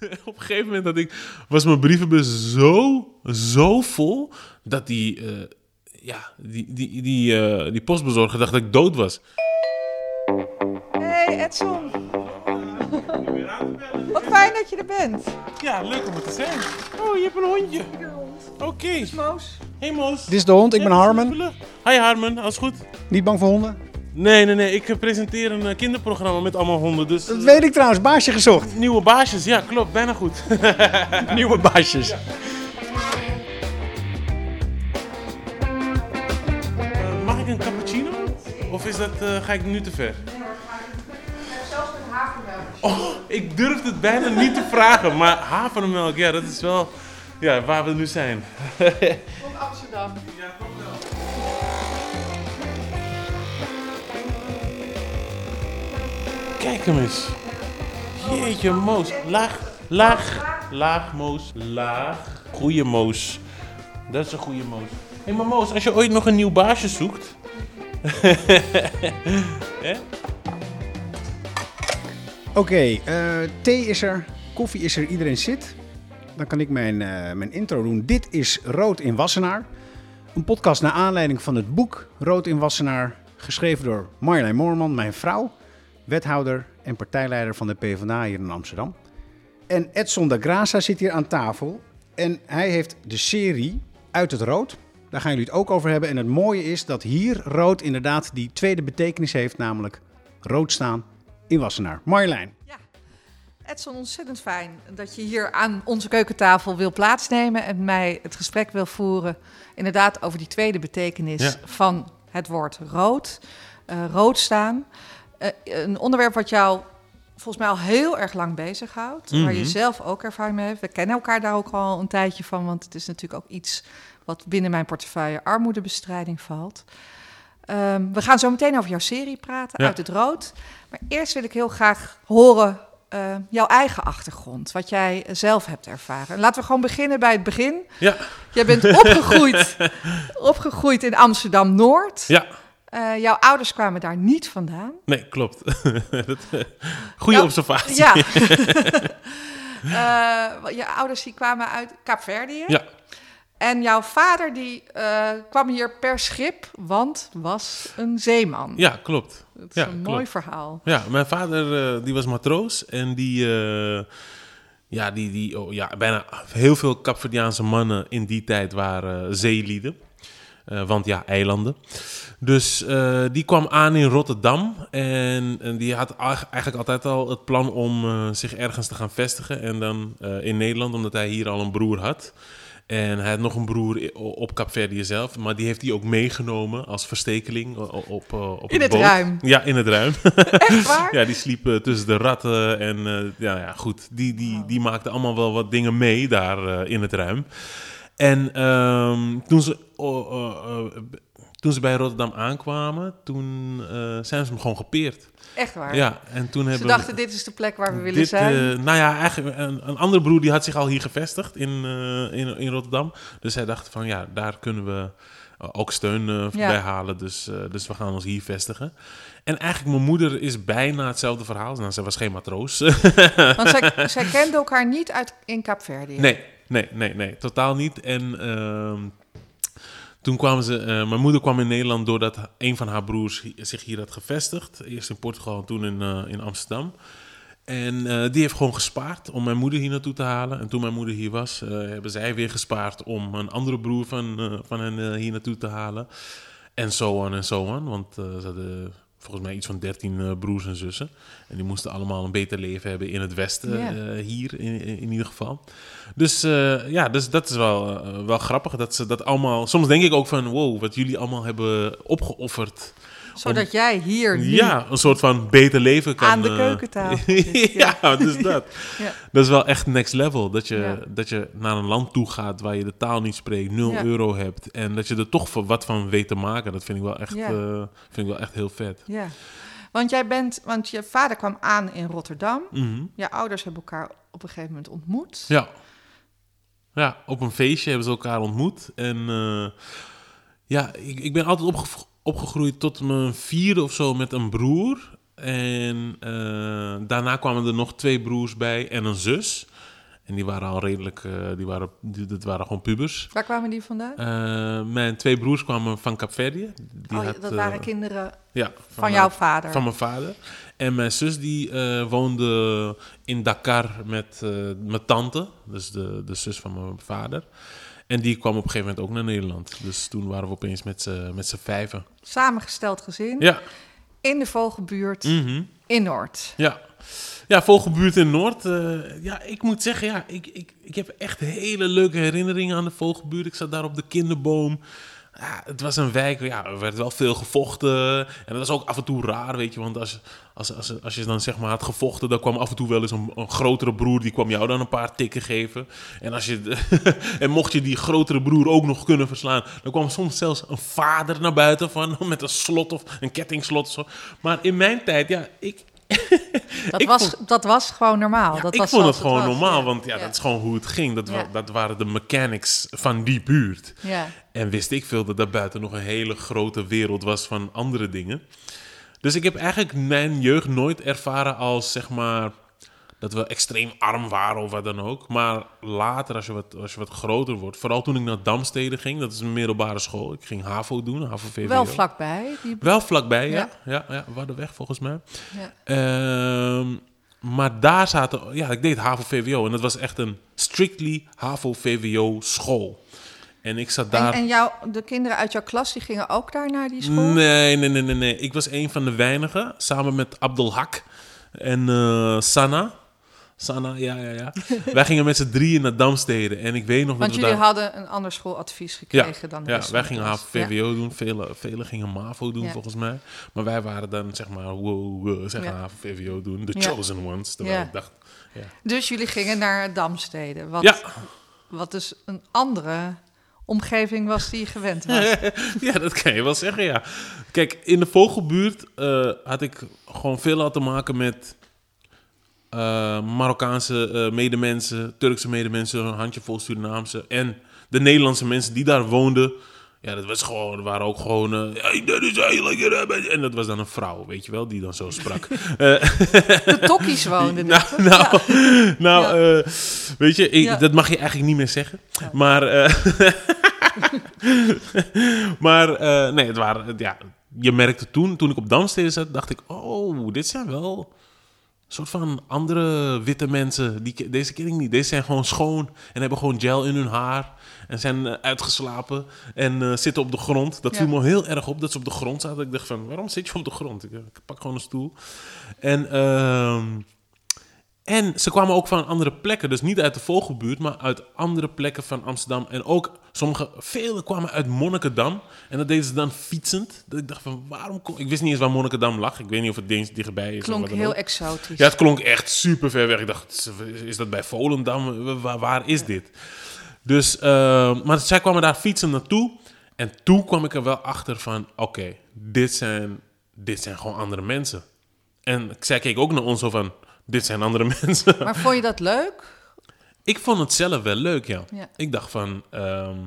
op een gegeven moment dat ik, was mijn brievenbus zo, zo vol dat die, eh, ja, die, die, die, eh, die postbezorger dacht dat ik dood was. Hey Edson. Wat fijn dat je er bent. Ja, leuk om het te zijn. Oh, je hebt een hondje. Oké. Moos. Hey Moos. Dit is de hond, ik ben Harmen. Hi Harmen, alles goed? Niet bang voor honden? Nee, nee, nee. Ik eh, presenteer een eh, kinderprogramma met allemaal honden. Dus Dat weet ik trouwens, baasje gezocht. nieuwe baasjes. Ja, klopt. Bijna goed. Nieuwe baasjes. Eh, mag ik een cappuccino? Of is dat, eh, ga ik nu te ver? Zelfs met havermelk. Oh, ik durf het bijna niet te vragen, maar havermelk, ja, dat is wel ja, waar we nu zijn. Van Amsterdam. Kijk hem eens. Jeetje, Moos. Laag, laag, laag, Moos, laag. Goeie Moos. Dat is een goede Moos. Hé, hey, maar Moos, als je ooit nog een nieuw baasje zoekt... Oké, eh, thee is er, koffie is er, iedereen zit. Dan kan ik mijn, eh, mijn intro doen. Dit is Rood in Wassenaar. Een podcast naar aanleiding van het boek Rood in Wassenaar. Geschreven door Marjolein Moorman, mijn vrouw. Wethouder en partijleider van de PvdA hier in Amsterdam. En Edson da Graça zit hier aan tafel. En hij heeft de serie Uit het Rood. Daar gaan jullie het ook over hebben. En het mooie is dat hier rood inderdaad die tweede betekenis heeft. Namelijk rood staan in Wassenaar. Marjolein. Ja. Edson, ontzettend fijn dat je hier aan onze keukentafel wil plaatsnemen en mij het gesprek wil voeren. Inderdaad, over die tweede betekenis Ja. van het woord rood. Eh, rood staan. Eh, een onderwerp wat jou volgens mij al heel erg lang bezighoudt. Waar je Mhm. zelf ook ervaring mee heeft. We kennen elkaar daar ook al een tijdje van, want het is natuurlijk ook iets wat binnen mijn portefeuille armoedebestrijding valt. Ehm, we gaan zo meteen over jouw serie praten, Ja. Uit het Rood. Maar eerst wil ik heel graag horen eh, jouw eigen achtergrond, wat jij zelf hebt ervaren. En laten we gewoon beginnen bij het begin. Ja, Jij bent opgegroeid, opgegroeid in Amsterdam-Noord. ja. Eh, jouw ouders kwamen daar niet vandaan. Nee, klopt. Dat, eh, Goeie Ja. observatie. Ja. Eh, je ouders die kwamen uit Kaapverdië. Ja. En jouw vader die kwam hier per schip, want was een zeeman. Ja, klopt. Dat is ja, een klopt. mooi verhaal. Ja, mijn vader die was matroos en die, ja, die, die oh, ja, bijna heel veel Capverdiaanse mannen in die tijd waren zeelieden. Eh, want ja, eilanden. Dus eh, die kwam aan in Rotterdam en, en die had eigenlijk altijd al het plan om eh, zich ergens te gaan vestigen. En dan in Nederland, omdat hij hier al een broer had. En hij had nog een broer op Capverdië zelf, maar die heeft hij ook meegenomen als verstekeling op, op In het boot. ruim. Ja, in het ruim. Echt waar? Ja, die sliep tussen de ratten en ja, ja, goed. Die, die, die maakte allemaal wel wat dingen mee daar in het ruim. En ehm, toen, ze, oh, oh, oh, toen ze bij Rotterdam aankwamen, toen eh, zijn ze hem gewoon gepeerd. Echt waar. Ja, en toen Ze hebben dachten, dit is de plek waar we willen dit, zijn. eh, nou ja, eigenlijk een, een andere broer die had zich al hier gevestigd in, eh, in, in Rotterdam. Dus hij dacht van ja, daar kunnen we ook steun Ja. bij halen. Dus, dus we gaan ons hier vestigen. En eigenlijk mijn moeder is bijna hetzelfde verhaal. Nou, ze was geen matroos. Want zij, zij kenden elkaar niet uit, in Kaapverdië. nee, nee, nee, nee, totaal niet. En ehm, toen kwamen ze, eh, mijn moeder kwam in Nederland doordat een van haar broers zich hier had gevestigd. Eerst in Portugal en toen in, eh, in Amsterdam. En eh, die heeft gewoon gespaard om mijn moeder hier naartoe te halen. En toen mijn moeder hier was, hebben zij weer gespaard om een andere broer van, van hen hier naartoe te halen. En zo on en zo on. Want ze hadden volgens mij iets van 13 eh, broers en zussen. En die moesten allemaal een beter leven hebben in het Westen, eh, hier in, in, ieder geval. Dus eh, ja, dus dat is wel, wel grappig dat ze dat allemaal... Soms denk ik ook van, wow, wat jullie allemaal hebben opgeofferd. Zodat jij hier nu Ja, een soort van beter leven kan... aan de eh, keukentafel ja, dus dat. Ja. Dat is wel echt next level. Dat je, Ja. dat je naar een land toe gaat waar je de taal niet spreekt, 0 Ja. euro hebt. En dat je er toch wat van weet te maken. Dat vind ik wel echt, eh, vind ik wel echt heel vet. Ja. Want jij bent, want je vader kwam aan in Rotterdam. Mhm. Je ouders hebben elkaar op een gegeven moment ontmoet. Ja. Ja, op een feestje hebben ze elkaar ontmoet. En eh, ja, ik, ik ben altijd opge- opgegroeid tot mijn vierde of zo met een broer. En eh, daarna kwamen er nog twee broers bij en een zus. En die waren al redelijk, eh, die waren, die, dat waren gewoon pubers. Waar kwamen die vandaan? Eh, mijn twee broers kwamen van Capverdië. Die oh, had, dat waren kinderen ja, van, jouw vader. Van mijn vader. En mijn zus die woonde in Dakar met mijn tante. Dus de, de zus van mijn vader. En die kwam op een gegeven moment ook naar Nederland. Dus toen waren we opeens met z'n met z'n vijven. Samengesteld gezin. Ja. In de Vogelbuurt mhm. in Noord. Ja. Ja, Vogelbuurt in Noord. eh, ja, ik moet zeggen, ja, ik, ik, ik heb echt hele leuke herinneringen aan de Vogelbuurt. Ik zat daar op de kinderboom. Ja, het was een wijk, ja, er werd wel veel gevochten. En dat was ook af en toe raar, weet je. Want als, als, als, als je dan zeg maar had gevochten, dan kwam af en toe wel eens een, een grotere broer. Die kwam jou dan een paar tikken geven. En, als je, en mocht je die grotere broer ook nog kunnen verslaan, dan kwam soms zelfs een vader naar buiten van, met een slot of een kettingslot. Zo. Maar in mijn tijd, ja, ik, Dat, was, dat was gewoon normaal. ja, dat ik was vond het gewoon normaal, Ja. want ja, dat is gewoon hoe het ging. Dat, wa- dat waren de mechanics van die buurt. Ja. En wist ik veel dat daar buiten nog een hele grote wereld was van andere dingen. Dus ik heb eigenlijk mijn jeugd nooit ervaren als zeg maar dat we extreem arm waren of wat dan ook. Maar later, als je wat, als je wat groter wordt, vooral toen ik naar Damstede ging, dat is een middelbare school. Ik ging HAVO doen, HAVO-VWO. Wel vlakbij. Die... Wel vlakbij, ja. Ja. Ja, ja, Waddenweg volgens mij. Ja. Ehm, maar daar zaten, ja, ik deed HAVO-VWO en dat was echt een strictly HAVO-VWO school. En ik zat daar... en jouw, de kinderen uit jouw klas die gingen ook daar naar die school? Nee, nee, nee, nee, nee. Ik was een van de weinigen, samen met Abdul Hak en eh, Sana. Sana, ja, ja, ja. Wij gingen met z'n drieën naar Damstede. En ik weet nog Want dat we jullie daar... hadden een ander schooladvies gekregen dan de Ja, wij gingen. HAVO-VWO doen. Velen velen gingen MAVO doen, Ja. volgens mij. Maar wij waren dan, zeg maar, wow, wow, zeg maar. HAVO-VWO doen. The chosen ones. Terwijl ik dacht, ja. Dus jullie gingen naar Damstede. Wat, Ja. wat dus een andere omgeving was die je gewend was. ja, dat kan je wel zeggen, ja. Kijk, in de Vogelbuurt eh, had ik gewoon veel te maken met eh, Marokkaanse eh, medemensen, Turkse medemensen, een handjevol Surinaamse en de Nederlandse mensen die daar woonden. Ja, dat was gewoon, er waren ook gewoon, eh, hey, dat is eigenlijk, een-" en dat was dan een vrouw, weet je wel, die dan zo sprak. Eh, De tokkies woonden nou, nou, nou Ja. eh, weet je, ik, Ja. dat mag je eigenlijk niet meer zeggen. Maar, eh, maar eh, nee, het waren, ja, je merkte toen, toen ik op Damstede zat, dacht ik, oh, dit zijn wel soort van andere witte mensen. Die, deze ken ik niet. Deze zijn gewoon schoon en hebben gewoon gel in hun haar. En zijn eh, uitgeslapen en eh, zitten op de grond. Dat Ja. viel me heel erg op dat ze op de grond zaten. Ik dacht van, waarom zit je op de grond? Ik, eh, ik pak gewoon een stoel. En, ehm, en ze kwamen ook van andere plekken. Dus niet uit de Vogelbuurt, maar uit andere plekken van Amsterdam. En ook sommige, vele kwamen uit Monnikendam. En dat deden ze dan fietsend. Dat ik dacht van, waarom... Kom... Ik wist niet eens waar Monnikendam lag. Ik weet niet of het eens dichtbij is. of Klonk wat dan heel ook. exotisch. Ja, het klonk echt super ver weg. Ik dacht, is dat bij Volendam? Waar, waar is dit? Dus, eh, maar zij kwamen daar fietsen naartoe. En toen kwam ik er wel achter van, oké, dit, zijn, dit zijn gewoon andere mensen. En zij keek ook naar ons zo van, dit zijn andere mensen. Maar vond je dat leuk? Ik vond het zelf wel leuk, ja. Ja. Ik dacht van... ehm,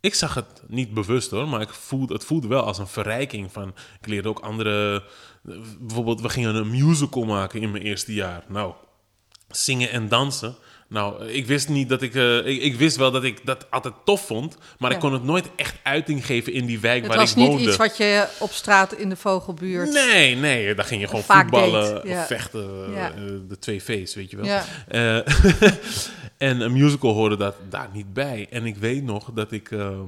ik zag het niet bewust hoor, maar ik voelde, het voelde wel als een verrijking. Van, ik leerde ook andere... Bijvoorbeeld, we gingen een musical maken in mijn eerste jaar. Nou, zingen en dansen. Nou, ik wist niet dat ik... eh, ik, ik wist wel dat ik dat altijd tof vond, maar Ja. ik kon het nooit echt uiting geven in die wijk Het waar was ik niet woonde. iets wat je op straat in de vogelbuurt... Nee, nee, daar ging je gewoon voetballen deed, ja. of vechten. Ja. eh, de twee V's, weet je wel. Eh, en een musical hoorde dat daar niet bij. En ik weet nog dat ik... ehm,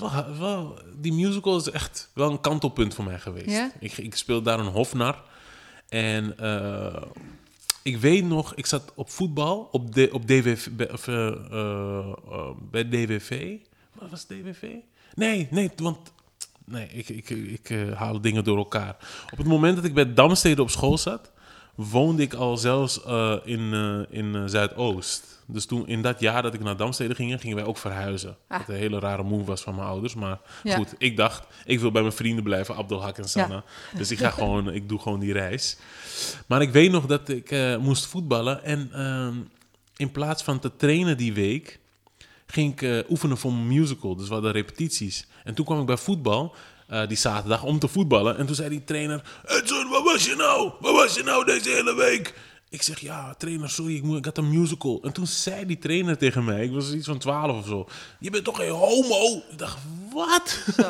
wel, wel, die musical is echt wel een kantelpunt voor mij geweest. Ik, ik speelde daar een hofnar. En ik weet nog, ik zat op voetbal op, de, op DWV, bij, of, eh, eh, eh, bij DWV. Wat was DWV? Nee, nee, want Nee, ik, ik, ik haal dingen door elkaar. Op het moment dat ik bij Damstede op school zat, woonde ik al zelfs in, in Zuidoost. Dus toen, in dat jaar dat ik naar Damstede ging, gingen wij ook verhuizen. Ah. Wat een hele rare move was van mijn ouders. Maar Ja. goed, ik dacht, ik wil bij mijn vrienden blijven, Abdul Hak en Sanna. Ja. Dus ik ga gewoon, ik doe gewoon die reis. Maar ik weet nog dat ik eh, moest voetballen. En ehm, in plaats van te trainen die week, ging ik eh, oefenen voor een musical. Dus we hadden repetities. En toen kwam ik bij voetbal, eh, die zaterdag, om te voetballen. En toen zei die trainer, Edson, waar was je nou? Waar was je nou deze hele week? Ik zeg, ja, trainer, sorry, ik, moet, ik had een musical. En toen zei die trainer tegen mij, ik was iets van 12 of zo. Je bent toch geen homo? Ik dacht, wat? Zo.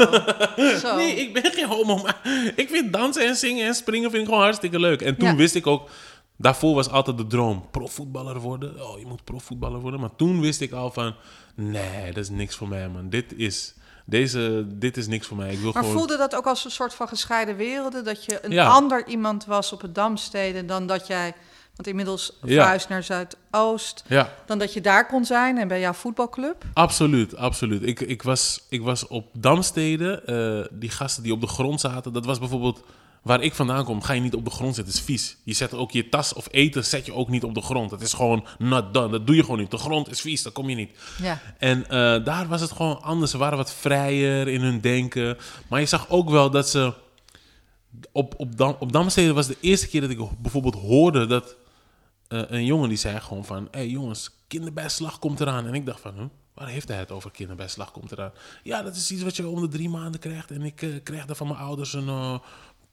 Zo. Nee, ik ben geen homo, maar ik vind dansen en zingen en springen vind ik gewoon hartstikke leuk. En toen Ja. wist ik ook, daarvoor was altijd de droom, profvoetballer worden. Oh, je moet profvoetballer worden. Maar toen wist ik al van, nee, dat is niks voor mij, man. Dit is, deze, dit is niks voor mij. Ik wil Maar gewoon... voelde dat ook als een soort van gescheiden werelden? Dat je een Ja. ander iemand was op het Damstede dan dat jij... Want inmiddels Ja. verhuisd naar Zuidoost. Ja, Dan dat je daar kon zijn en bij jouw voetbalclub. absoluut, absoluut. Ik, ik, was, ik was op Damstede, eh, die gasten die op de grond zaten, dat was bijvoorbeeld... Waar ik vandaan kom, ga je niet op de grond zitten. Het is vies. Je zet ook je tas of eten zet je ook niet op de grond. Het is gewoon not done. Dat doe je gewoon niet. De grond is vies, daar kom je niet. Ja. En eh, daar was het gewoon anders. Ze waren wat vrijer in hun denken. Maar je zag ook wel dat ze... Op, op, Dam, op Damstede was de eerste keer dat ik bijvoorbeeld hoorde dat... eh, een jongen die zei gewoon van... Hé hey jongens, kinderbijslag komt eraan. En ik dacht van... Waar heeft hij het over kinderbijslag komt eraan? Ja, dat is iets wat je om de drie maanden krijgt. En ik eh, kreeg er van mijn ouders een... eh,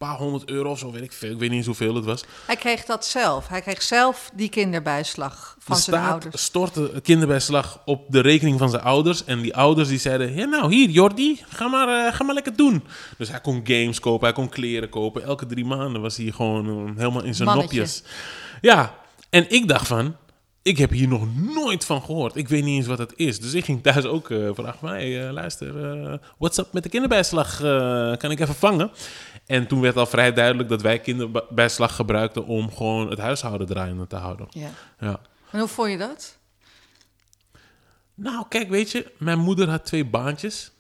paar honderd euro of zo, weet ik veel. Ik weet niet eens hoeveel het was. Hij kreeg dat zelf. Hij kreeg zelf die kinderbijslag van de zijn staat ouders. stortte kinderbijslag op de rekening van zijn ouders. En die ouders die zeiden, ja nou hier Jordi, ga maar, ga maar lekker doen. Dus hij kon games kopen, hij kon kleren kopen. Elke drie maanden was hij gewoon helemaal in zijn Mannetje. nopjes. Ja, en ik dacht van, ik heb hier nog nooit van gehoord. Ik weet niet eens wat het is. Dus ik ging thuis ook eh, vragen hey, eh, luister, eh what's up met de kinderbijslag? Kan ik even vangen? En toen werd al vrij duidelijk dat wij kinderbijslag gebruikten om gewoon het huishouden draaiende te houden. Ja. Ja. En hoe vond je dat? Nou, kijk, weet je, mijn moeder had twee baantjes.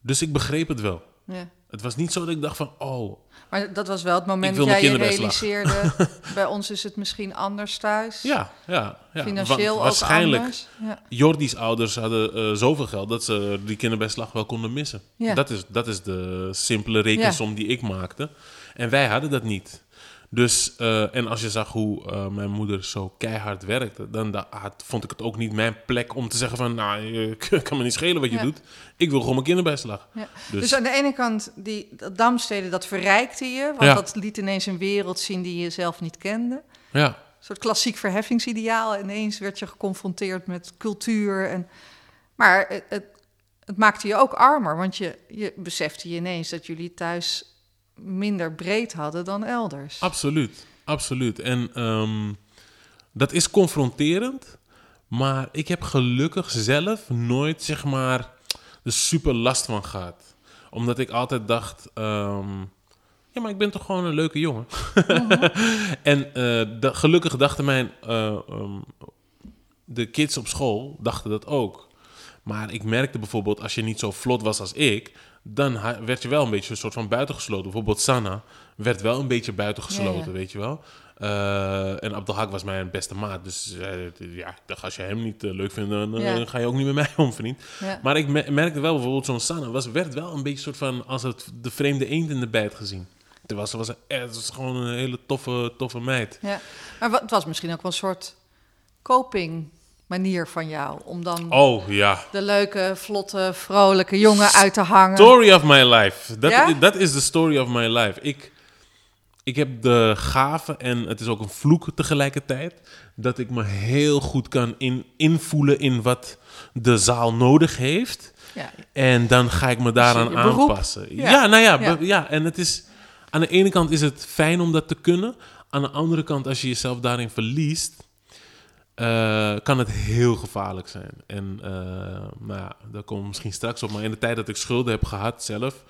Dus ik begreep het wel. Ja. Het was niet zo dat ik dacht van, oh, Maar dat was wel het moment dat jij je realiseerde... bij ons is het misschien anders thuis. ja, ja. ja. Financieel ook Waarschijnlijk, anders. Ja. Jordi's ouders hadden eh, zoveel geld dat ze die kinderbijslag wel konden missen. Ja. Dat, is, dat is de simpele rekensom die ik maakte. En wij hadden dat niet. Dus, eh, en als je zag hoe eh, mijn moeder zo keihard werkte, dan da- had- vond ik het ook niet mijn plek om te zeggen van, nou, je kan me niet schelen wat je Ja. doet. Ik wil gewoon mijn kinderbijslag. Ja. Dus- Dus, aan de ene kant, die, dat Damstede, dat verrijkte je. Want Ja. dat liet ineens een wereld zien die je zelf niet kende. Ja, Een soort klassiek verheffingsideaal. En ineens werd je geconfronteerd met cultuur. En, maar het, het, het maakte je ook armer. Want je, je besefte je ineens dat jullie thuis minder breed hadden dan elders. Absoluut, absoluut. En ehm, dat is confronterend, maar ik heb gelukkig zelf nooit, zeg maar, er super last van gehad. Omdat ik altijd dacht, ehm, ja, maar ik ben toch gewoon een leuke jongen. en eh, da- gelukkig dachten mijn, eh, ehm, de kids op school, dachten dat ook. Maar ik merkte bijvoorbeeld, als je niet zo vlot was als ik, dan werd je wel een beetje een soort van buitengesloten. Bijvoorbeeld Sanna werd wel een beetje buitengesloten, Ja, ja. weet je wel. Eh, en Abdelhak was mijn beste maat. Dus eh, ja, als je hem niet eh, leuk vindt, dan Ja. ga je ook niet met mij om, vriend. Maar ik me- merkte wel bijvoorbeeld zo'n Sanna, was, werd wel een beetje soort van als het de vreemde eend in de bijt gezien. Terwijl ze was, het was gewoon een hele toffe, toffe meid. Ja. Maar het was misschien ook wel een soort coping manier van jou. Om dan Oh ja, de leuke, vlotte, vrolijke jongen uit te hangen. Story of my life. Dat, Ja? is de story of my life. Ik, ik heb de gave, en het is ook een vloek tegelijkertijd, dat ik me heel goed kan in, invoelen in wat de zaal nodig heeft. Ja. En dan ga ik me daaraan je beroep. aanpassen. Ja. Ja, nou ja, ja, en het is... Aan de ene kant is het fijn om dat te kunnen. Aan de andere kant, als je jezelf daarin verliest... eh, kan het heel gevaarlijk zijn. En eh, nou ja, daar komen we misschien straks op. Maar in de tijd dat ik schulden heb gehad zelf...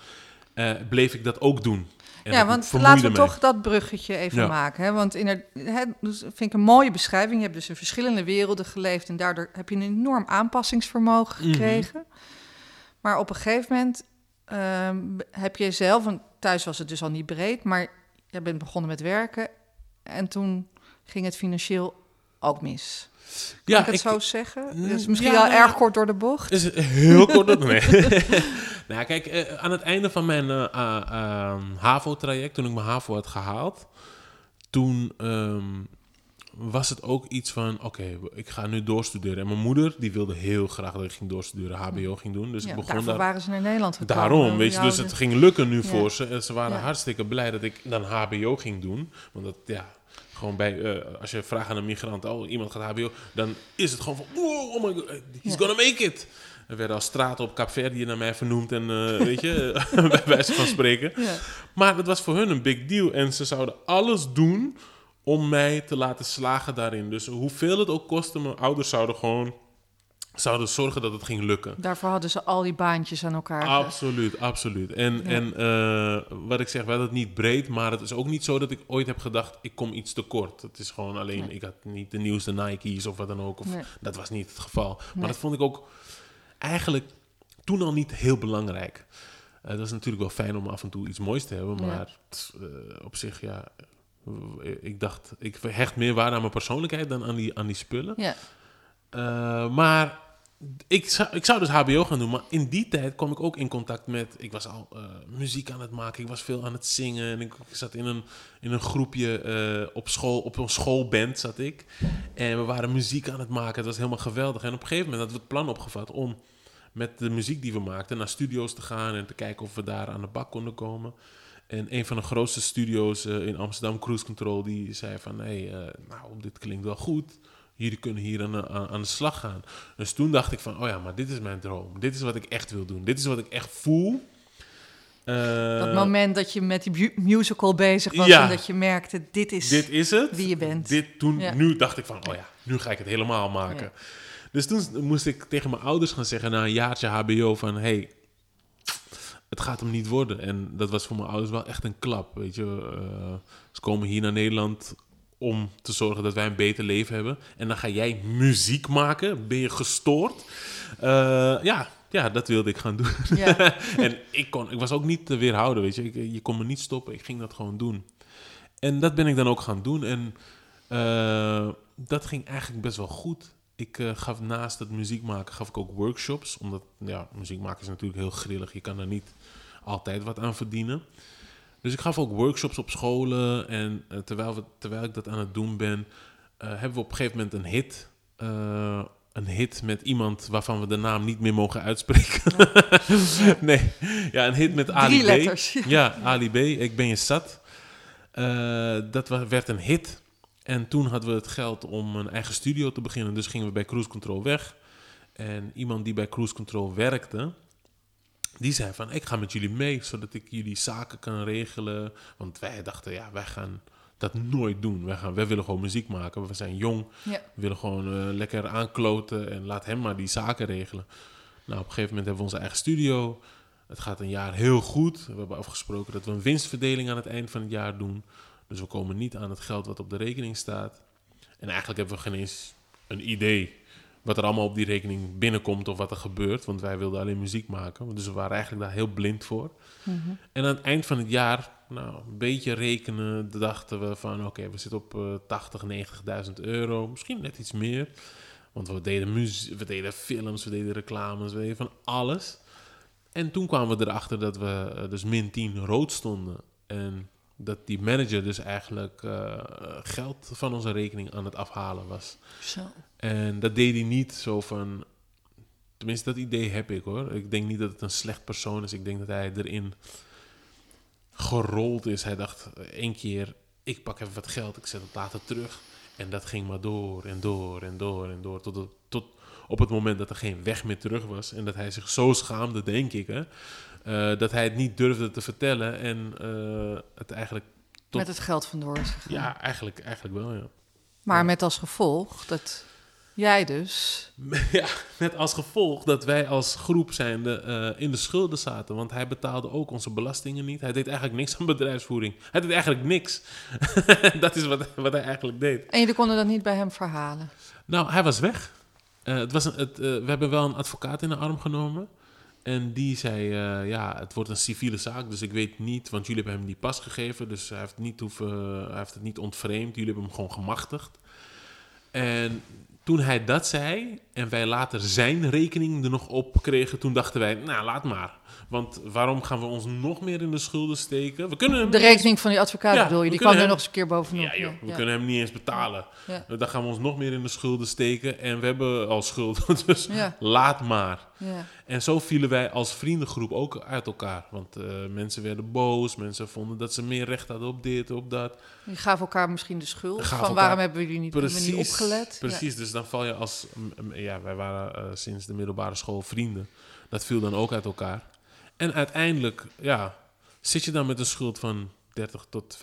eh, bleef ik dat ook doen. En ja, want laten we toch dat bruggetje even Ja. maken. Hè? Want in het, hè, dus vind ik een mooie beschrijving. Je hebt dus in verschillende werelden geleefd en daardoor heb je een enorm aanpassingsvermogen Mhm. gekregen. Maar op een gegeven moment ehm, heb je zelf, en thuis was het dus al niet breed, maar je bent begonnen met werken en toen ging het financieel ook mis. Kan Ja, ik het ik- zo zeggen? Mm, Dat is misschien ja, wel nou, erg kort door de bocht. Is het heel kort door nee. nou, kijk, eh, aan het einde van mijn ah, ehm, HAVO-traject, toen ik mijn HAVO had gehaald, toen ehm, was het ook iets van, oké, ik ga nu doorstuderen. En mijn moeder, die wilde heel graag dat ik ging doorstuderen, HBO ging doen. Dus Ja, ik begon daarvoor daar... waren ze naar Nederland gekomen. Daarom, weet je, dus het ging lukken nu Ja. voor ze. En ze waren hartstikke blij dat ik dan HBO ging doen. Want dat, ja, Gewoon bij, eh, als je vraagt aan een migrant, oh, iemand gaat HBO, dan is het gewoon van, wow, oh my god, he's gonna make it. Er werden al straten op Kaapverdië naar mij vernoemd en, eh, weet je, bij wijze van spreken. Ja. Maar het was voor hun een big deal en ze zouden alles doen om mij te laten slagen daarin. Dus hoeveel het ook kostte, mijn ouders zouden gewoon zouden zorgen dat het ging lukken. Daarvoor hadden ze al die baantjes aan elkaar. Absoluut, absoluut. En, Ja. en eh, wat ik zeg, wel het niet breed, maar het is ook niet zo dat ik ooit heb gedacht, ik kom iets tekort. Het is gewoon alleen, Nee. ik had niet de nieuwste Nike's of wat dan ook. Of, Nee. Dat was niet het geval. Maar Nee. dat vond ik ook eigenlijk toen al niet heel belangrijk. Eh dat is natuurlijk wel fijn om af en toe iets moois te hebben, Ja. maar t- eh, op zich, ja, ik dacht, ik hecht meer waarde aan mijn persoonlijkheid dan aan die, aan die spullen. Ja. Maar ik zou, ik zou dus HBO gaan doen. Maar in die tijd kwam ik ook in contact met. Ik was al eh, muziek aan het maken. Ik was veel aan het zingen. En ik, zat in een, in een groepje eh, op school. Op een schoolband zat ik. En we waren muziek aan het maken. Het was helemaal geweldig. En op een gegeven moment hadden we het plan opgevat om met de muziek die we maakten naar studio's te gaan. En te kijken of we daar aan de bak konden komen. En een van de grootste studio's eh, in Amsterdam, Cruise Control, die zei van... Hé, nou, dit klinkt wel goed. Jullie kunnen hier aan, de- aan, aan de slag gaan. Dus toen dacht ik van, oh ja, maar dit is mijn droom. Dit is wat ik echt wil doen. Dit is wat ik echt voel. Eh, Dat moment dat je met die musical bezig was Ja. en dat je merkte, dit is... dit is het. wie je bent. Dit toen, Ja. Nu dacht ik van, oh ja, nu ga ik het helemaal maken. Dus toen moest ik tegen mijn ouders gaan zeggen na een jaartje HBO van, hey, het gaat hem niet worden. En dat was voor mijn ouders wel echt een klap, weet je. Eh, ze komen hier naar Nederland om te zorgen dat wij een beter leven hebben. En dan ga jij muziek maken? Ben je gestoord? Eh, ja, ja, dat wilde ik gaan doen. Ja. en ik, kon, ik was ook niet te weerhouden, weet je. Ik, je kon me niet stoppen. Ik ging dat gewoon doen. En dat ben ik dan ook gaan doen. En eh, dat ging eigenlijk best wel goed. Ik eh, gaf naast het muziek maken, gaf ik ook workshops. Omdat, ja, muziek maken is natuurlijk heel grillig. Je kan er niet altijd wat aan verdienen. Dus ik gaf ook workshops op scholen. En eh, terwijl, we, terwijl ik dat aan het doen ben, eh, hebben we op een gegeven moment een hit. eh, een hit met iemand waarvan we de naam niet meer mogen uitspreken. nee, ja, een hit met Ali Drie B. letters. Ja, Ali B, ik ben je zat. Dat werd een hit. En toen hadden we het geld om een eigen studio te beginnen. Dus gingen we bij Cruise Control weg. En iemand die bij Cruise Control werkte, die zei van... ik ga met jullie mee, zodat ik jullie zaken kan regelen. Want wij dachten, ja, wij gaan dat nooit doen. Wij, gaan, wij willen gewoon muziek maken. We zijn jong. Ja. We willen gewoon eh, lekker aankloten en laat hem maar die zaken regelen. Nou, op een gegeven moment hebben we onze eigen studio. Het gaat een jaar heel goed. We hebben afgesproken dat we een winstverdeling aan het eind van het jaar doen. Dus we komen niet aan het geld wat op de rekening staat. En eigenlijk hebben we geen eens een idee wat er allemaal op die rekening binnenkomt of wat er gebeurt. Want wij wilden alleen muziek maken. Dus we waren eigenlijk daar heel blind voor. Mhm. En aan het eind van het jaar, nou, een beetje rekenen, dachten we van... oké, we zitten op eh 80, 90.000 euro. Misschien net iets meer. Want we deden, muzie- we deden films, we deden reclames, we deden van alles. En toen kwamen we erachter dat we eh, dus min 10 rood stonden. En dat die manager dus eigenlijk eh, geld van onze rekening aan het afhalen was. Zo. En dat deed hij niet zo van. Tenminste, dat idee heb ik hoor. Ik denk niet dat het een slecht persoon is. Ik denk dat hij erin gerold is. Hij dacht eh, één keer: ik pak even wat geld, ik zet het later terug. En dat ging maar door en door en door en door. Tot, het- tot op het moment dat er geen weg meer terug was. En dat hij zich zo schaamde, denk ik, hè, eh, dat hij het niet durfde te vertellen. En eh, het eigenlijk. Tot- Met het geld vandoor is gegaan. Ja, eigenlijk, eigenlijk wel, ja. Maar Ja. met als gevolg dat jij dus... Ja, met als gevolg dat wij als groep zijnde eh, in de schulden zaten. Want hij betaalde ook onze belastingen niet. Hij deed eigenlijk niks aan bedrijfsvoering. Hij deed eigenlijk niks. dat is wat, wat hij eigenlijk deed. En jullie konden dat niet bij hem verhalen. Nou, hij was weg. Het was een, het, we hebben wel een advocaat in de arm genomen. En die zei, eh, ja, het wordt een civiele zaak, dus ik weet niet, want jullie hebben hem die pas gegeven, dus hij heeft, niet hoeven, hij heeft het niet ontvreemd, jullie hebben hem gewoon gemachtigd. En toen hij dat zei en wij later zijn rekening er nog op kregen, toen dachten wij, nou, laat maar. Want waarom gaan we ons nog meer in de schulden steken? We kunnen hem De rekening van die advocaat Ja, bedoel je, die kwam er nog eens een keer bovenop. Ja, joh, we ja. kunnen hem niet eens betalen. Ja. Dan gaan we ons nog meer in de schulden steken. En we hebben al schulden, dus laat maar. Ja. En zo vielen wij als vriendengroep ook uit elkaar. Want eh, mensen werden boos, mensen vonden dat ze meer recht hadden op dit, op dat. Die gaven elkaar misschien de schuld. Van elkaar- waarom hebben jullie niet, opgelet? Precies, dus dan val je als... Ja, wij waren eh, sinds de middelbare school vrienden. Dat viel dan ook uit elkaar. En uiteindelijk, ja, zit je dan met een schuld van 30 tot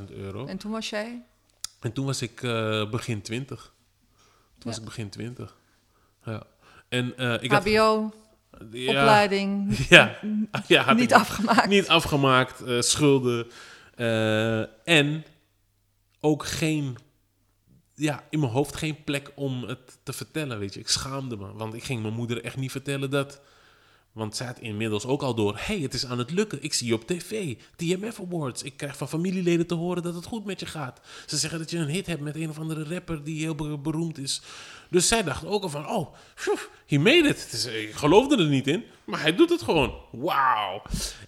35.000 euro. En toen was jij? En toen was ik eh, begin 20. Toen was ik begin 20. Ja. En eh, ik had... HBO, Ja, opleiding, Ja, ja had niet afgemaakt. niet afgemaakt, eh, schulden. eh, en ook geen, ja, in mijn hoofd geen plek om het te vertellen, weet je. Ik schaamde me, want ik ging mijn moeder echt niet vertellen dat... Want zij had inmiddels ook al door, hey, het is aan het lukken. Ik zie je op tv, TMF Awards. Ik krijg van familieleden te horen dat het goed met je gaat. Ze zeggen dat je een hit hebt met een of andere rapper die heel be- beroemd is. Dus zij dacht ook al van, oh, phew, he made it. Is, ik geloofde er niet in, maar hij doet het gewoon. Wauw.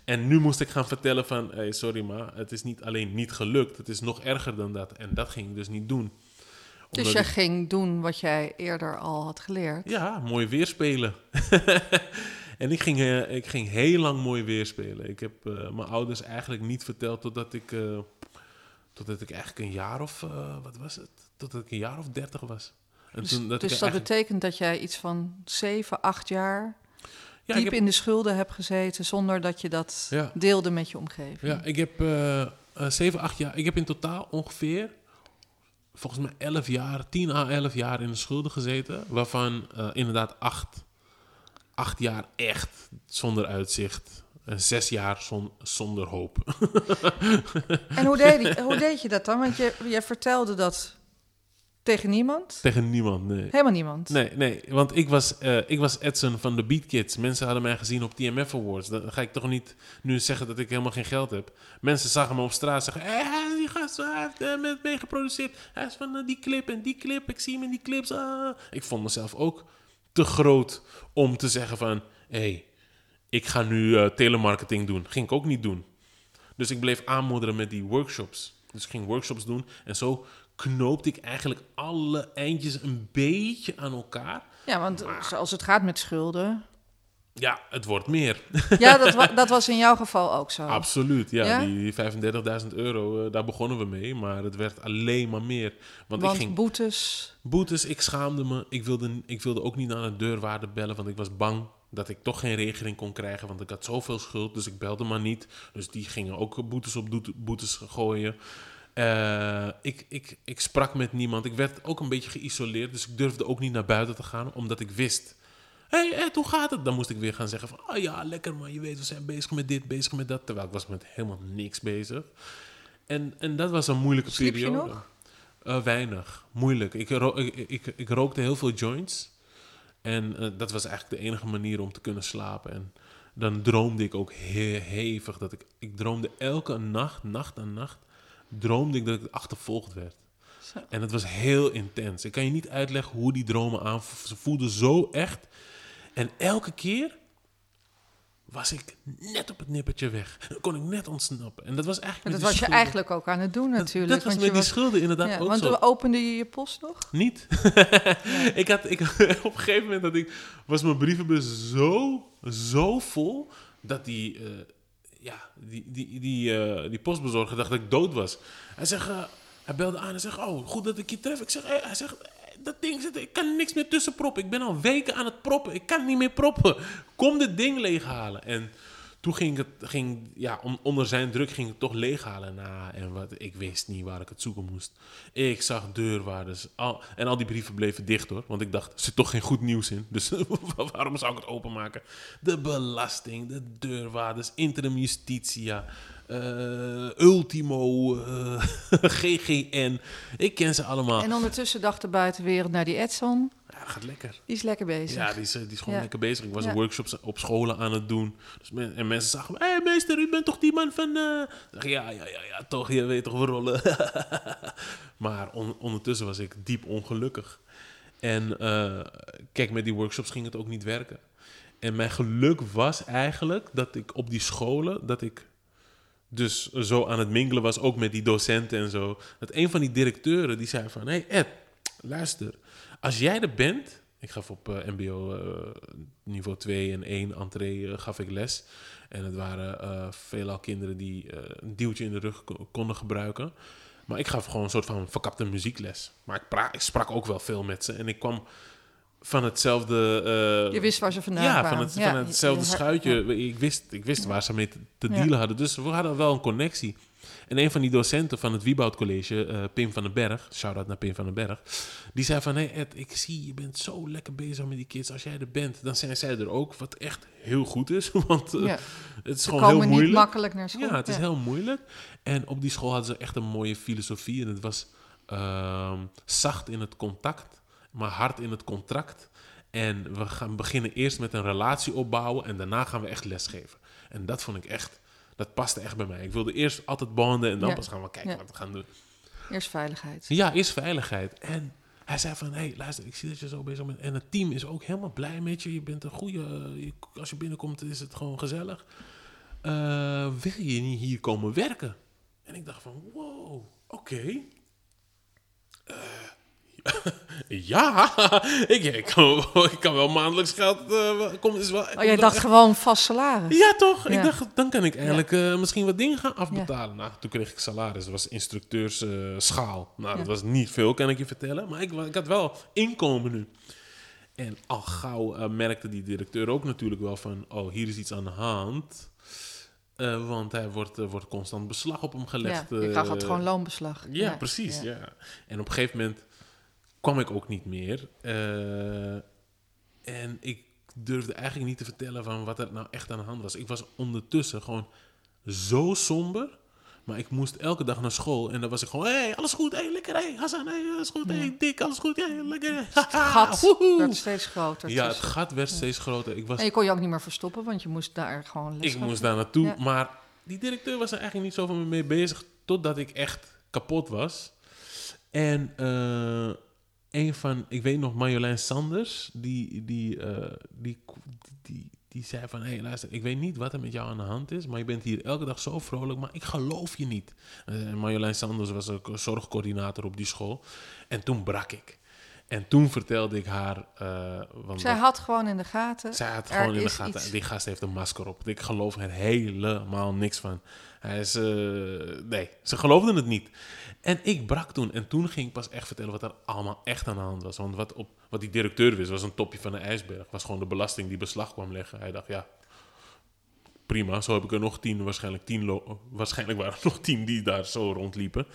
En nu moest ik gaan vertellen van, hey, sorry ma, het is niet alleen niet gelukt. Het is nog erger dan dat. En dat ging ik dus niet doen. Dus jij ik- ging doen wat jij eerder al had geleerd. ja, mooi weerspelen. en ik ging, eh, ik ging heel lang mooi weerspelen. Ik heb eh, mijn ouders eigenlijk niet verteld totdat ik, eh, totdat ik eigenlijk een jaar of, wat was het? Totdat ik een jaar of dertig was. En Dus, toen dus dat eigenlijk- betekent dat jij iets van zeven, acht jaar ja, diep heb, in de schulden hebt gezeten zonder dat je dat Ja. deelde met je omgeving. ja, ik heb zeven, acht jaar. Ik heb in totaal ongeveer, volgens mij elf jaar, tien à elf jaar in de schulden gezeten. Waarvan inderdaad acht, acht jaar echt zonder uitzicht. En zes jaar zon- zonder hoop. En hoe deed, je- hoe deed je dat dan? Want je, je vertelde dat tegen niemand? Tegen niemand, nee. Helemaal niemand. Nee, nee, want ik was, eh, ik was Edson van de Beat Kids. Mensen hadden mij gezien op TMF Awards. Dan ga ik toch niet nu zeggen dat ik helemaal geen geld heb. Mensen zagen me op straat zeggen... Hey, die gast hij heeft eh, met mee geproduceerd. Hij is van eh, die clip en die clip. Ik zie hem in die clips. ah." Ik vond mezelf ook te groot om te zeggen van... Hé, hey, ik ga nu eh, telemarketing doen. Ging ik ook niet doen. Dus ik bleef aanmodderen met die workshops. Dus ik ging workshops doen. En zo knoopte ik eigenlijk alle eindjes een beetje aan elkaar. Ja, want zoals het gaat met schulden. Ja, het wordt meer. Ja, dat, wa- dat was in jouw geval ook zo. Absoluut. Ja, Ja? die 35.000 euro, eh, daar begonnen we mee. Maar het werd alleen maar meer. Want, Want ik ging boetes. boetes, ik schaamde me. Ik wilde, ik wilde ook niet naar de deurwaarde bellen, want ik was bang dat ik toch geen regeling kon krijgen. Want ik had zoveel schuld, dus ik belde maar niet. Dus die gingen ook boetes op boetes gooien. Eh, ik, ik, ik sprak met niemand. Ik werd ook een beetje geïsoleerd, dus ik durfde ook niet naar buiten te gaan, omdat ik wist. Hé, hey, Ed, hoe gaat het? Dan moest ik weer gaan zeggen van... Oh ja, lekker man, je weet, we zijn bezig met dit, bezig met dat. Terwijl ik was met helemaal niks bezig. En, en dat was een moeilijke Sliep je periode. nog? Eh, weinig. Moeilijk. Ik, ik, ik, ik rookte heel veel joints. En eh, dat was eigenlijk de enige manier om te kunnen slapen. En dan droomde ik ook he- hevig. Dat ik, ik droomde elke nacht, nacht aan nacht, droomde ik dat ik achtervolgd werd. Zo. En het was heel intens. Ik kan je niet uitleggen hoe die dromen aanvoelden. Ze voelden zo echt. En elke keer was ik net op het nippertje weg. Dan kon ik net ontsnappen. En dat was eigenlijk En met dat was je schulden. eigenlijk ook aan het doen Dat- natuurlijk. Dat, was want met je die was- schulden inderdaad ja, ook want zo. we opende je je post nog? Niet. ik had, ik, op een gegeven moment dat ik, was mijn brievenbus zo, zo vol dat die, eh, ja, die, die, die, eh, die postbezorger dacht dat ik dood was. Hij zegt, eh, hij belde aan en zegt, oh, goed dat ik je tref. Ik zeg, hij zegt, dat ding zit, ik kan niks meer tussen proppen. Ik ben al weken aan het proppen. Ik kan niet meer proppen. Kom dit ding leeghalen. En toen ging het, ging, ja, on- onder zijn druk ging ik toch leeghalen. Nou, en wat, ik wist niet waar ik het zoeken moest. Ik zag deurwaarders. Al, en al die brieven bleven dicht hoor. Want ik dacht, er zit toch geen goed nieuws in. Dus waarom zou ik het openmaken? De belasting, de deurwaarders, interim justitia, Ultimo, eh, GGN. Ik ken ze allemaal. En ondertussen dacht de buitenwereld naar die Edson. Ja, gaat lekker. Die is lekker bezig. Ja, die is, eh, die is gewoon Ja. lekker bezig. Ik was Ja. een workshops op scholen aan het doen. Dus men- en mensen zagen me, hey, meester, u bent toch die man van... eh?" Ik zeg, ja, ja, ja, ja, toch, je weet toch, we rollen. maar on- ondertussen was ik diep ongelukkig. En eh, kijk, met die workshops ging het ook niet werken. En mijn geluk was eigenlijk dat ik op die scholen, dat ik dus zo aan het mingelen was, ook met die docenten en zo. Dat een van die directeuren die zei van, hé hey Ed, luister, als jij er bent, Ik gaf op eh, MBO eh, niveau 2 en 1 entree eh, gaf ik les. En het waren veelal kinderen die een duwtje in de rug ko- konden gebruiken. Maar ik gaf gewoon een soort van verkapte muziekles. Maar ik, ik sprak ook wel veel met ze. En ik kwam van hetzelfde... eh, Je wist waar ze vandaan ja, kwamen. van, het, Ja, van hetzelfde je- je- schuitje. ja. Ik wist, ik wist waar ze mee te, dealen hadden. Dus we hadden wel een connectie. En een van die docenten van het Wieboud College, eh, Pim van den Berg, shout-out naar Pim van den Berg, die zei van, hey Ed, ik zie je bent zo lekker bezig met die kids. Als jij er bent, dan zijn zij er ook, wat echt heel goed is. Want eh, Ja. het is Ze gewoon heel komen niet moeilijk. makkelijk naar school. Ja, het is heel moeilijk. En op die school hadden ze echt een mooie filosofie. En het was ehm, zacht in het contact, maar hard in het contract. En we gaan beginnen eerst met een relatie opbouwen en daarna gaan we echt lesgeven. En dat vond ik echt, dat paste echt bij mij. Ik wilde eerst altijd bonden en dan Ja. pas gaan we kijken Ja. wat we gaan doen. Eerst veiligheid. Ja, eerst veiligheid. En hij zei van, hé, hey, luister, ik zie dat je zo bezig bent. En het team is ook helemaal blij met je. Je bent een goede, je- als je binnenkomt is het gewoon gezellig. Eh, wil je niet hier komen werken? En ik dacht van, wow, oké. Eh, ja, ik, ik, kan, ik kan wel maandelijks geld... eh, komt, is wel, Oh, jij dacht gewoon vast salaris. ja, toch? Ik Ja. dacht, dan kan ik eigenlijk eh, misschien wat dingen gaan afbetalen. Nou, toen kreeg ik salaris. Dat was instructeursschaal. nou, Ja. dat was niet veel, kan ik je vertellen. Maar ik, ik had wel inkomen nu. En al gauw eh, merkte die directeur ook natuurlijk wel van... Oh, hier is iets aan de hand. Want hij wordt, wordt constant beslag op hem Ja, gelegd. je krijgt eh, het gewoon loonbeslag. ja, precies. Ja. En op een gegeven moment kwam ik ook niet meer. Eh, en ik durfde eigenlijk niet te vertellen van wat er nou echt aan de hand was. Ik was ondertussen gewoon zo somber. Maar ik moest elke dag naar school en dan was ik gewoon... hey, alles goed, hey, lekker, hey, Hassan, hey, alles goed, hey, Dick, alles goed, hey, lekker. Het gat woehoe. werd steeds groter. Ja, het gat werd steeds groter. Ik was En je kon je ook niet meer verstoppen, want je moest daar gewoon les ik moest daar naartoe. Ja. Maar die directeur was er eigenlijk niet zo van me mee bezig. Totdat ik echt kapot was. En eh, een van, ik weet nog, Marjolein Sanders. Die, die, eh, die, die, die zei van... Hé, hey, luister, ik weet niet wat er met jou aan de hand is. Maar je bent hier elke dag zo vrolijk. Maar ik geloof je niet. Eh, En Marjolein Sanders was ook een zorgcoördinator op die school. En toen brak ik. En toen vertelde ik haar... eh, want Zij had gewoon in de gaten. zij had gewoon in de gaten. iets. Die gast heeft een masker op. Ik geloof er helemaal niks van. Hij is. eh, nee, ze geloofden het niet. En ik brak toen. En toen ging ik pas echt vertellen wat er allemaal echt aan de hand was. Want wat, op, wat die directeur wist, was een topje van de ijsberg. Was gewoon de belasting die beslag kwam leggen. Hij dacht, ja. Prima, zo heb ik er nog tien, waarschijnlijk tien, waarschijnlijk waren er nog tien die daar zo rondliepen.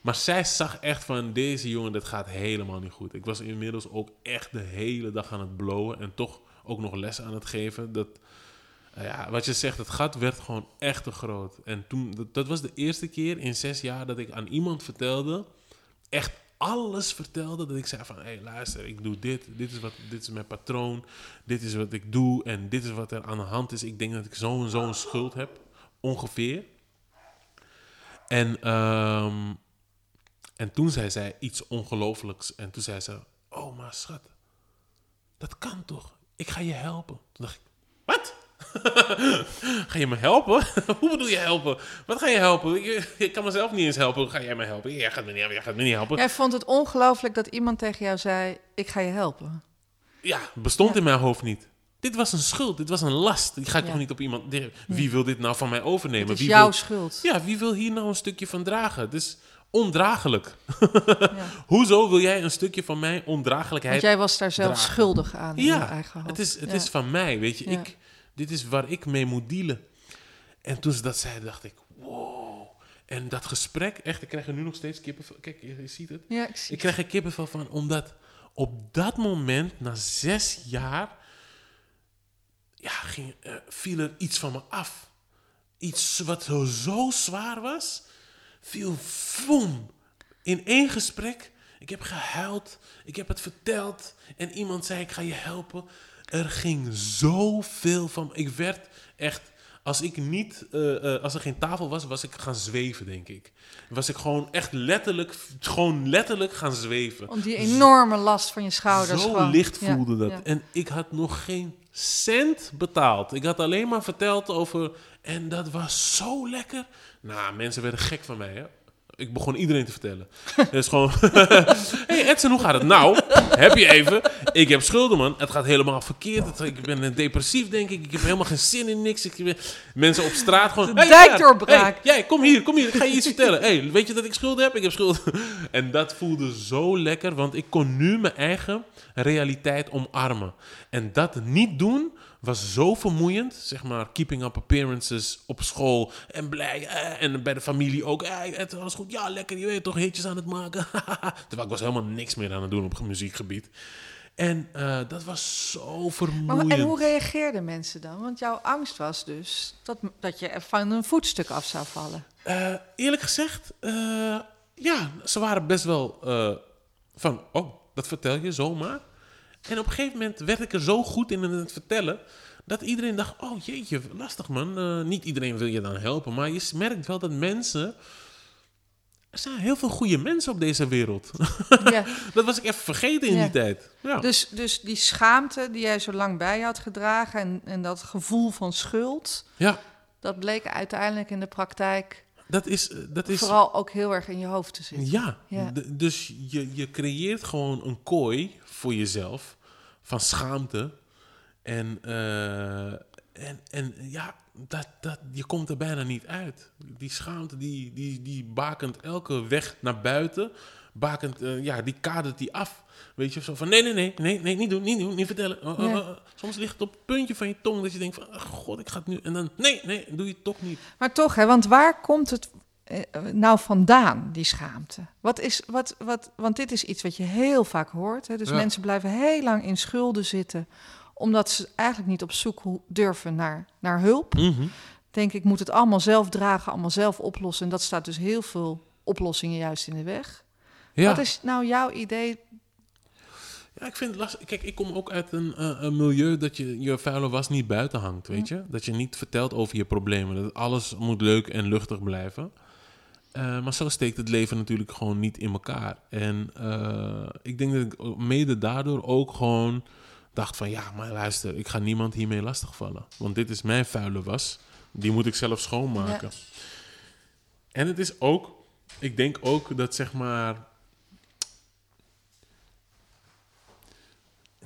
Maar zij zag echt van deze jongen, dat gaat helemaal niet goed. Ik was inmiddels ook echt de hele dag aan het blowen en toch ook nog les aan het geven. Dat, ja, wat je zegt, het gat werd gewoon echt te groot. En toen, dat, was de eerste keer in zes jaar dat ik aan iemand vertelde, echt alles vertelde, dat ik zei van, hé hey, luister, ik doe dit, dit is, wat, dit is mijn patroon, dit is wat ik doe en dit is wat er aan de hand is. Ik denk dat ik zo en zo een schuld heb, ongeveer. En, ehm, en toen zei zij iets ongelooflijks. En toen zei ze: Oh, maar schat, dat kan toch? Ik ga je helpen. Toen dacht ik: Wat? ga je me helpen? Hoe bedoel je helpen? Wat ga je helpen? Ik, ik kan mezelf niet eens helpen. Ga jij me helpen? Jij gaat me niet helpen. Jij gaat me niet helpen. Ja, Jij vond het ongelooflijk dat iemand tegen jou zei: Ik ga je helpen. het bestond in mijn hoofd niet. Dit was een schuld. Dit was een last. Die ga ik Ja. toch niet op iemand. Wie wil dit nou van mij overnemen? Het is Wie jouw wil- schuld. Ja, wie wil hier nou een stukje van dragen? Het is ondraaglijk. Ja. Hoezo wil jij een stukje van mijn Want ondraaglijkheid? jij was daar zelf dragen. schuldig aan in je ja, eigen hoofd. het, is, het Ja. is van mij, weet je. Ja. Ik, dit is waar ik mee moet dealen. En toen ze dat zei, dacht ik, wow. En dat gesprek, echt, ik krijg er nu nog steeds kippenvel. Kijk, je, je ziet het. Ja, ik zie Ik krijg er kippenvel van, omdat op dat moment, na zes jaar, ja, ging, eh, viel er iets van me af. Iets wat zo, zo zwaar was, viel voem. In één gesprek, ik heb gehuild, ik heb het verteld en iemand zei ik ga je helpen. Er ging zoveel van, ik werd echt, als ik niet, eh, eh, als er geen tafel was, was ik gaan zweven denk ik. Was ik gewoon echt letterlijk, gewoon letterlijk gaan zweven. Want die enorme last van je schouders. Zo gewoon. licht Ja, voelde dat. ja. En ik had nog geen cent betaald. Ik had alleen maar verteld over... En dat was zo lekker. Nou, mensen werden gek van mij, hè. Ik begon iedereen te vertellen. Het is gewoon... hey Edson, hoe gaat het nou? Heb je even. Ik heb schulden, man. Het gaat helemaal verkeerd. Ik ben depressief, denk ik. Ik heb helemaal geen zin in niks. Ik ben, mensen op straat gewoon... "Hey, dijkdoorbraak." hey, jij, kom hier, kom hier. Ik ga je iets vertellen. Hey, weet je dat ik schulden heb? Ik heb schulden. En dat voelde zo lekker, want ik kon nu mijn eigen realiteit omarmen. En dat niet doen was zo vermoeiend. Zeg maar, keeping up appearances op school. En blij. eh, en bij de familie ook. Eh, het was goed. Ja, lekker. Je weet toch, hitjes aan het maken. Terwijl ik was helemaal niks meer aan het doen op muziekgebied. En eh, dat was zo Maar, vermoeiend. en hoe reageerden mensen dan? Want jouw angst was dus dat, dat je van een voetstuk af zou vallen. Eh, eerlijk gezegd, ja, ze waren best wel van, oh, dat vertel je zomaar. En op een gegeven moment werd ik er zo goed in het vertellen, dat iedereen dacht, oh jeetje, lastig man. Eh, niet iedereen wil je dan helpen, maar je merkt wel dat mensen... Er zijn heel veel goede mensen op deze wereld. Ja. dat was ik even vergeten in Ja. die tijd. Ja. Dus, dus die schaamte die jij zo lang bij je had gedragen en, en dat gevoel van schuld, ja, dat bleek uiteindelijk in de praktijk dat is... eh, Dat is vooral ook heel erg in je hoofd te zitten. Ja, dus je, je creëert gewoon een kooi voor jezelf van schaamte. En, eh, en, en ja, dat, dat, je komt er bijna niet uit. Die schaamte die, die, die bakent elke weg naar buiten. Bakent, eh, ja, die kadert die af. Weet je, zo van nee, nee, nee, nee, nee, niet doen, niet doen, niet vertellen. Oh. Soms ligt het op het puntje van je tong dat je denkt van, oh, god, ik ga het nu. En dan, nee, nee, doe je het toch niet. Maar toch, hè, want waar komt het eh, nou vandaan, die schaamte? Wat is, wat, wat, want dit is iets wat je heel vaak hoort. Hè? Dus Ja. mensen blijven heel lang in schulden zitten, omdat ze eigenlijk niet op zoek durven naar, naar hulp. Mhm. Denk ik, moet het allemaal zelf dragen, allemaal zelf oplossen. En dat staat dus heel veel oplossingen juist in de weg. Ja. Wat is nou jouw idee? Ja, ik vind het lastig. Kijk, ik kom ook uit een, eh, een milieu dat je je vuile was niet buiten hangt, weet je? Dat je niet vertelt over je problemen. Dat alles moet leuk en luchtig blijven. Eh, maar zo steekt het leven natuurlijk gewoon niet in elkaar. En eh, ik denk dat ik mede daardoor ook gewoon dacht van... Ja, maar luister, ik ga niemand hiermee lastigvallen. Want dit is mijn vuile was. Die moet ik zelf schoonmaken. En het is ook... Ik denk ook dat zeg maar...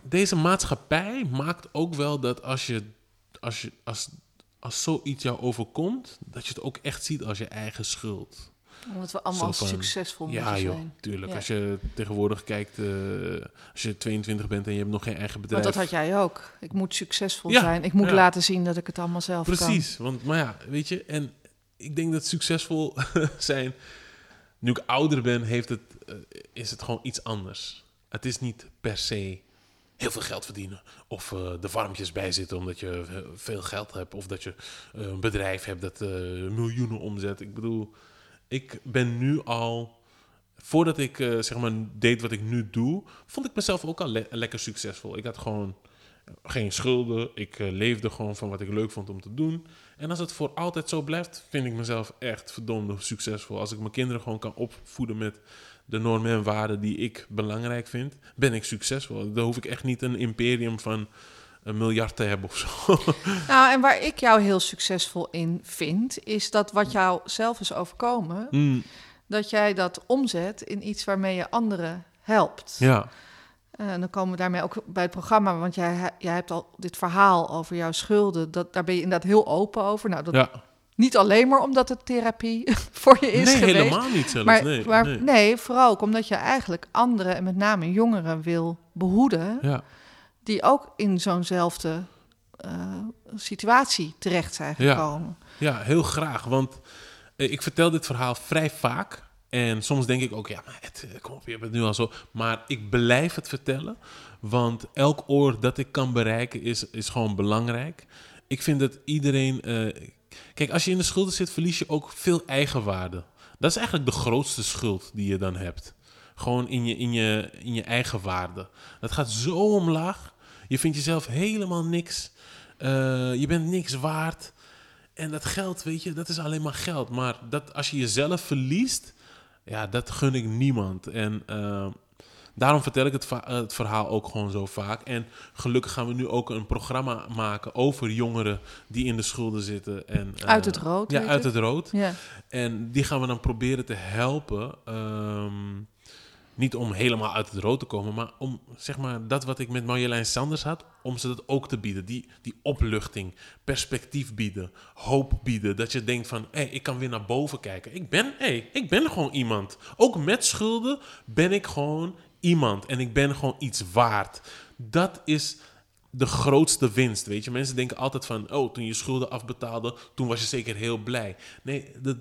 deze maatschappij maakt ook wel dat als je, als je als, als zoiets jou overkomt, dat je het ook echt ziet als je eigen schuld. Omdat we allemaal succesvol Ja, moeten joh, zijn. tuurlijk. Ja. Als je tegenwoordig kijkt, eh, als je 22 bent en je hebt nog geen eigen bedrijf. Want dat had jij ook. Ik moet succesvol Ja, zijn. Ik moet ja. laten zien dat ik het allemaal zelf kan. Precies, want maar ja, weet je, en ik denk dat succesvol zijn, nu ik ouder ben, heeft het, eh, is het gewoon iets anders. Het is niet per se heel veel geld verdienen of eh de warmtjes bijzitten omdat je veel geld hebt of dat je een bedrijf hebt dat miljoenen omzet. Ik bedoel, ik ben nu al voordat ik eh, zeg maar deed wat ik nu doe, vond ik mezelf ook al le- lekker succesvol. Ik had gewoon geen schulden. Ik eh, leefde gewoon van wat ik leuk vond om te doen. En als het voor altijd zo blijft, vind ik mezelf echt verdomd succesvol. Als ik mijn kinderen gewoon kan opvoeden met de normen en waarden die ik belangrijk vind, ben ik succesvol. Dan hoef ik echt niet een imperium van een miljard te hebben of zo. Nou, en waar ik jou heel succesvol in vind, is dat wat jou zelf is overkomen, Mm, dat jij dat omzet in iets waarmee je anderen helpt. ja, Eh, En dan komen we daarmee ook bij het programma, want jij, jij hebt al dit verhaal over jouw schulden, dat, daar ben je inderdaad heel open over. Nou, dat ja. niet alleen maar omdat het therapie voor je is nee, geweest. helemaal niet zelfs. Maar, nee, maar nee. nee, vooral ook omdat je eigenlijk anderen en met name jongeren wil behoeden, Ja, die ook in zo'nzelfde eh, situatie terecht zijn gekomen. Ja, heel graag. Want eh, ik vertel dit verhaal vrij vaak. En soms denk ik ook, ja, maar het, eh, kom op, je hebt het nu al zo. Maar ik blijf het vertellen. Want elk oor dat ik kan bereiken is, is gewoon belangrijk. Ik vind dat iedereen... kijk, als je in de schulden zit, verlies je ook veel eigenwaarde. Dat is eigenlijk de grootste schuld die je dan hebt. Gewoon in je, in je, in je eigen waarde. Dat gaat zo omlaag. Je vindt jezelf helemaal niks. Eh, je bent niks waard. En dat geld, weet je, dat is alleen maar geld. Maar dat, als je jezelf verliest, ja, dat gun ik niemand. En eh, daarom vertel ik het, het verhaal ook gewoon zo vaak. En gelukkig gaan we nu ook een programma maken over jongeren die in de schulden zitten. En, eh, Uit het rood, Ja, uit het? het rood. Ja. En die gaan we dan proberen te helpen. ehm, niet om helemaal uit het rood te komen, maar om zeg maar dat wat ik met Marjolein Sanders had, om ze dat ook te bieden. Die, die opluchting, perspectief bieden, hoop bieden. Dat je denkt van, hé, hey, ik kan weer naar boven kijken. Ik ben, hey, ik ben gewoon iemand. Ook met schulden ben ik gewoon iemand en ik ben gewoon iets waard. Dat is de grootste winst, weet je. Mensen denken altijd van, oh, toen je schulden afbetaalde, toen was je zeker heel blij. Nee, dat,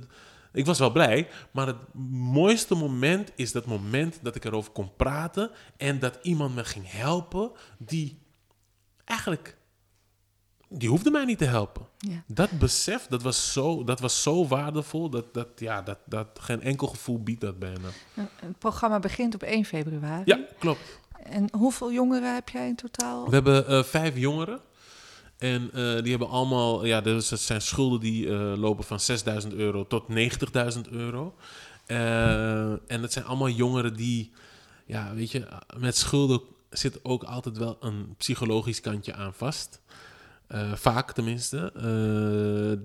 ik was wel blij, maar het mooiste moment is dat moment dat ik erover kon praten en dat iemand me ging helpen die eigenlijk, die hoefde mij niet te helpen. Ja. Dat besef, dat was zo, dat was zo waardevol, dat, dat, ja, dat, dat geen enkel gevoel biedt dat bijna. Het programma begint op 1 februari. Ja, klopt. En hoeveel jongeren heb jij in totaal? We hebben uh, vijf jongeren. En uh, die hebben allemaal, ja, dus het zijn schulden die uh, lopen van 6.000 euro tot 90.000 euro. en het zijn allemaal jongeren die, ja, weet je, met schulden zit ook altijd wel een psychologisch kantje aan vast. vaak tenminste.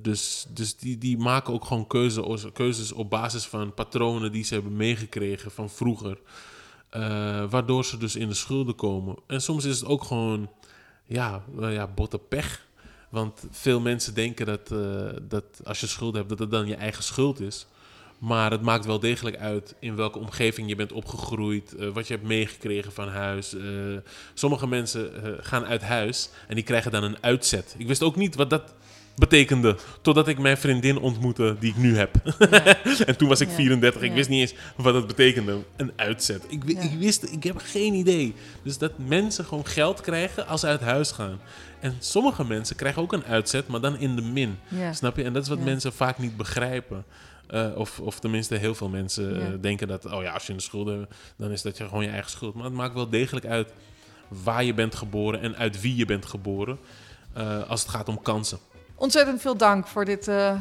dus dus die, die maken ook gewoon keuze, keuzes op basis van patronen die ze hebben meegekregen van vroeger. Waardoor ze dus in de schulden komen. En soms is het ook gewoon, ja, uh, ja botte pech. Want veel mensen denken dat, uh, dat als je schulden hebt, dat het dan je eigen schuld is. Maar het maakt wel degelijk uit in welke omgeving je bent opgegroeid, wat je hebt meegekregen van huis. sommige mensen gaan uit huis en die krijgen dan een uitzet. Ik wist ook niet wat dat betekende. Totdat ik mijn vriendin ontmoette die ik nu heb. Ja. en toen was ik ja. 34. Ik wist niet eens wat dat betekende. Een uitzet. Ik, ik, wist, ik heb geen idee. Dus dat mensen gewoon geld krijgen als ze uit huis gaan. En sommige mensen krijgen ook een uitzet, maar dan in de min. Snap je? En dat is wat mensen vaak niet begrijpen. Uh, of, of tenminste, heel veel mensen uh, denken dat, oh ja, als je een schuld hebt, dan is dat je gewoon je eigen schuld. Maar het maakt wel degelijk uit waar je bent geboren en uit wie je bent geboren. Uh, als het gaat om kansen. Ontzettend veel dank voor dit uh,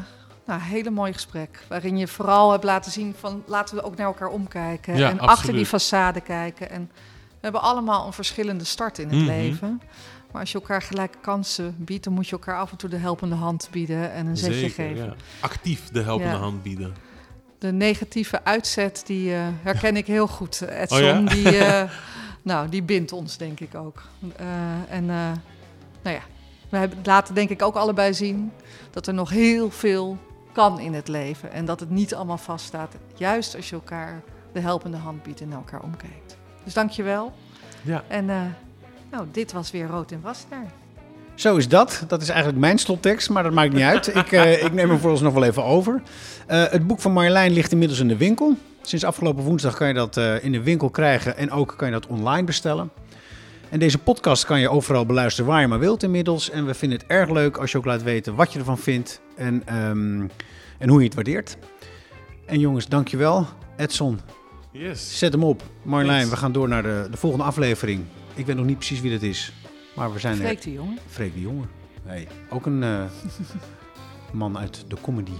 nou, hele mooie gesprek. Waarin je vooral hebt laten zien van laten we ook naar elkaar omkijken. Ja, en absoluut. achter die façade kijken. En we hebben allemaal een verschillende start in het Mhm. leven. Maar als je elkaar gelijke kansen biedt, dan moet je elkaar af en toe de helpende hand bieden en een zetje Zeker, geven. ja. Actief de helpende Ja. hand bieden. De negatieve uitzet, die eh, herken ik heel goed. Eh, Edson, Oh die, eh, nou, die bindt ons denk ik ook. Eh, en eh, nou ja, we laten denk ik ook allebei zien dat er nog heel veel kan in het leven. En dat het niet allemaal vaststaat. Juist als je elkaar de helpende hand biedt en naar elkaar omkijkt. Dus dank je wel. Ja. En eh, nou, dit was weer Rood en Wassenaar. Zo is dat. Dat is eigenlijk mijn slottekst, maar dat maakt niet uit. Ik, eh, ik neem hem vooralsnog wel even over. Eh, het boek van Marjolein ligt inmiddels in de winkel. Sinds afgelopen woensdag kan je dat in de winkel krijgen en ook kan je dat online bestellen. En deze podcast kan je overal beluisteren waar je maar wilt inmiddels. En we vinden het erg leuk als je ook laat weten wat je ervan vindt en, ehm, en hoe je het waardeert. En jongens, dankjewel. Edson, Yes. zet hem op. Thanks. we gaan door naar de, de volgende aflevering. Ik weet nog niet precies wie dat is, maar we zijn er. Freek de jongen. Freek de Jonge. Hey, ook een eh, man uit de comedy.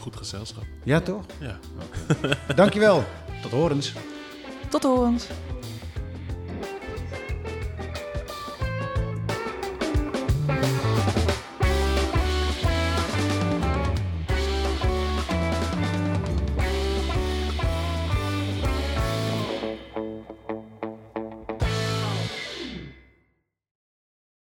Goed gezelschap. Ja, toch? Ja. Dankjewel. Tot horens. Tot horens.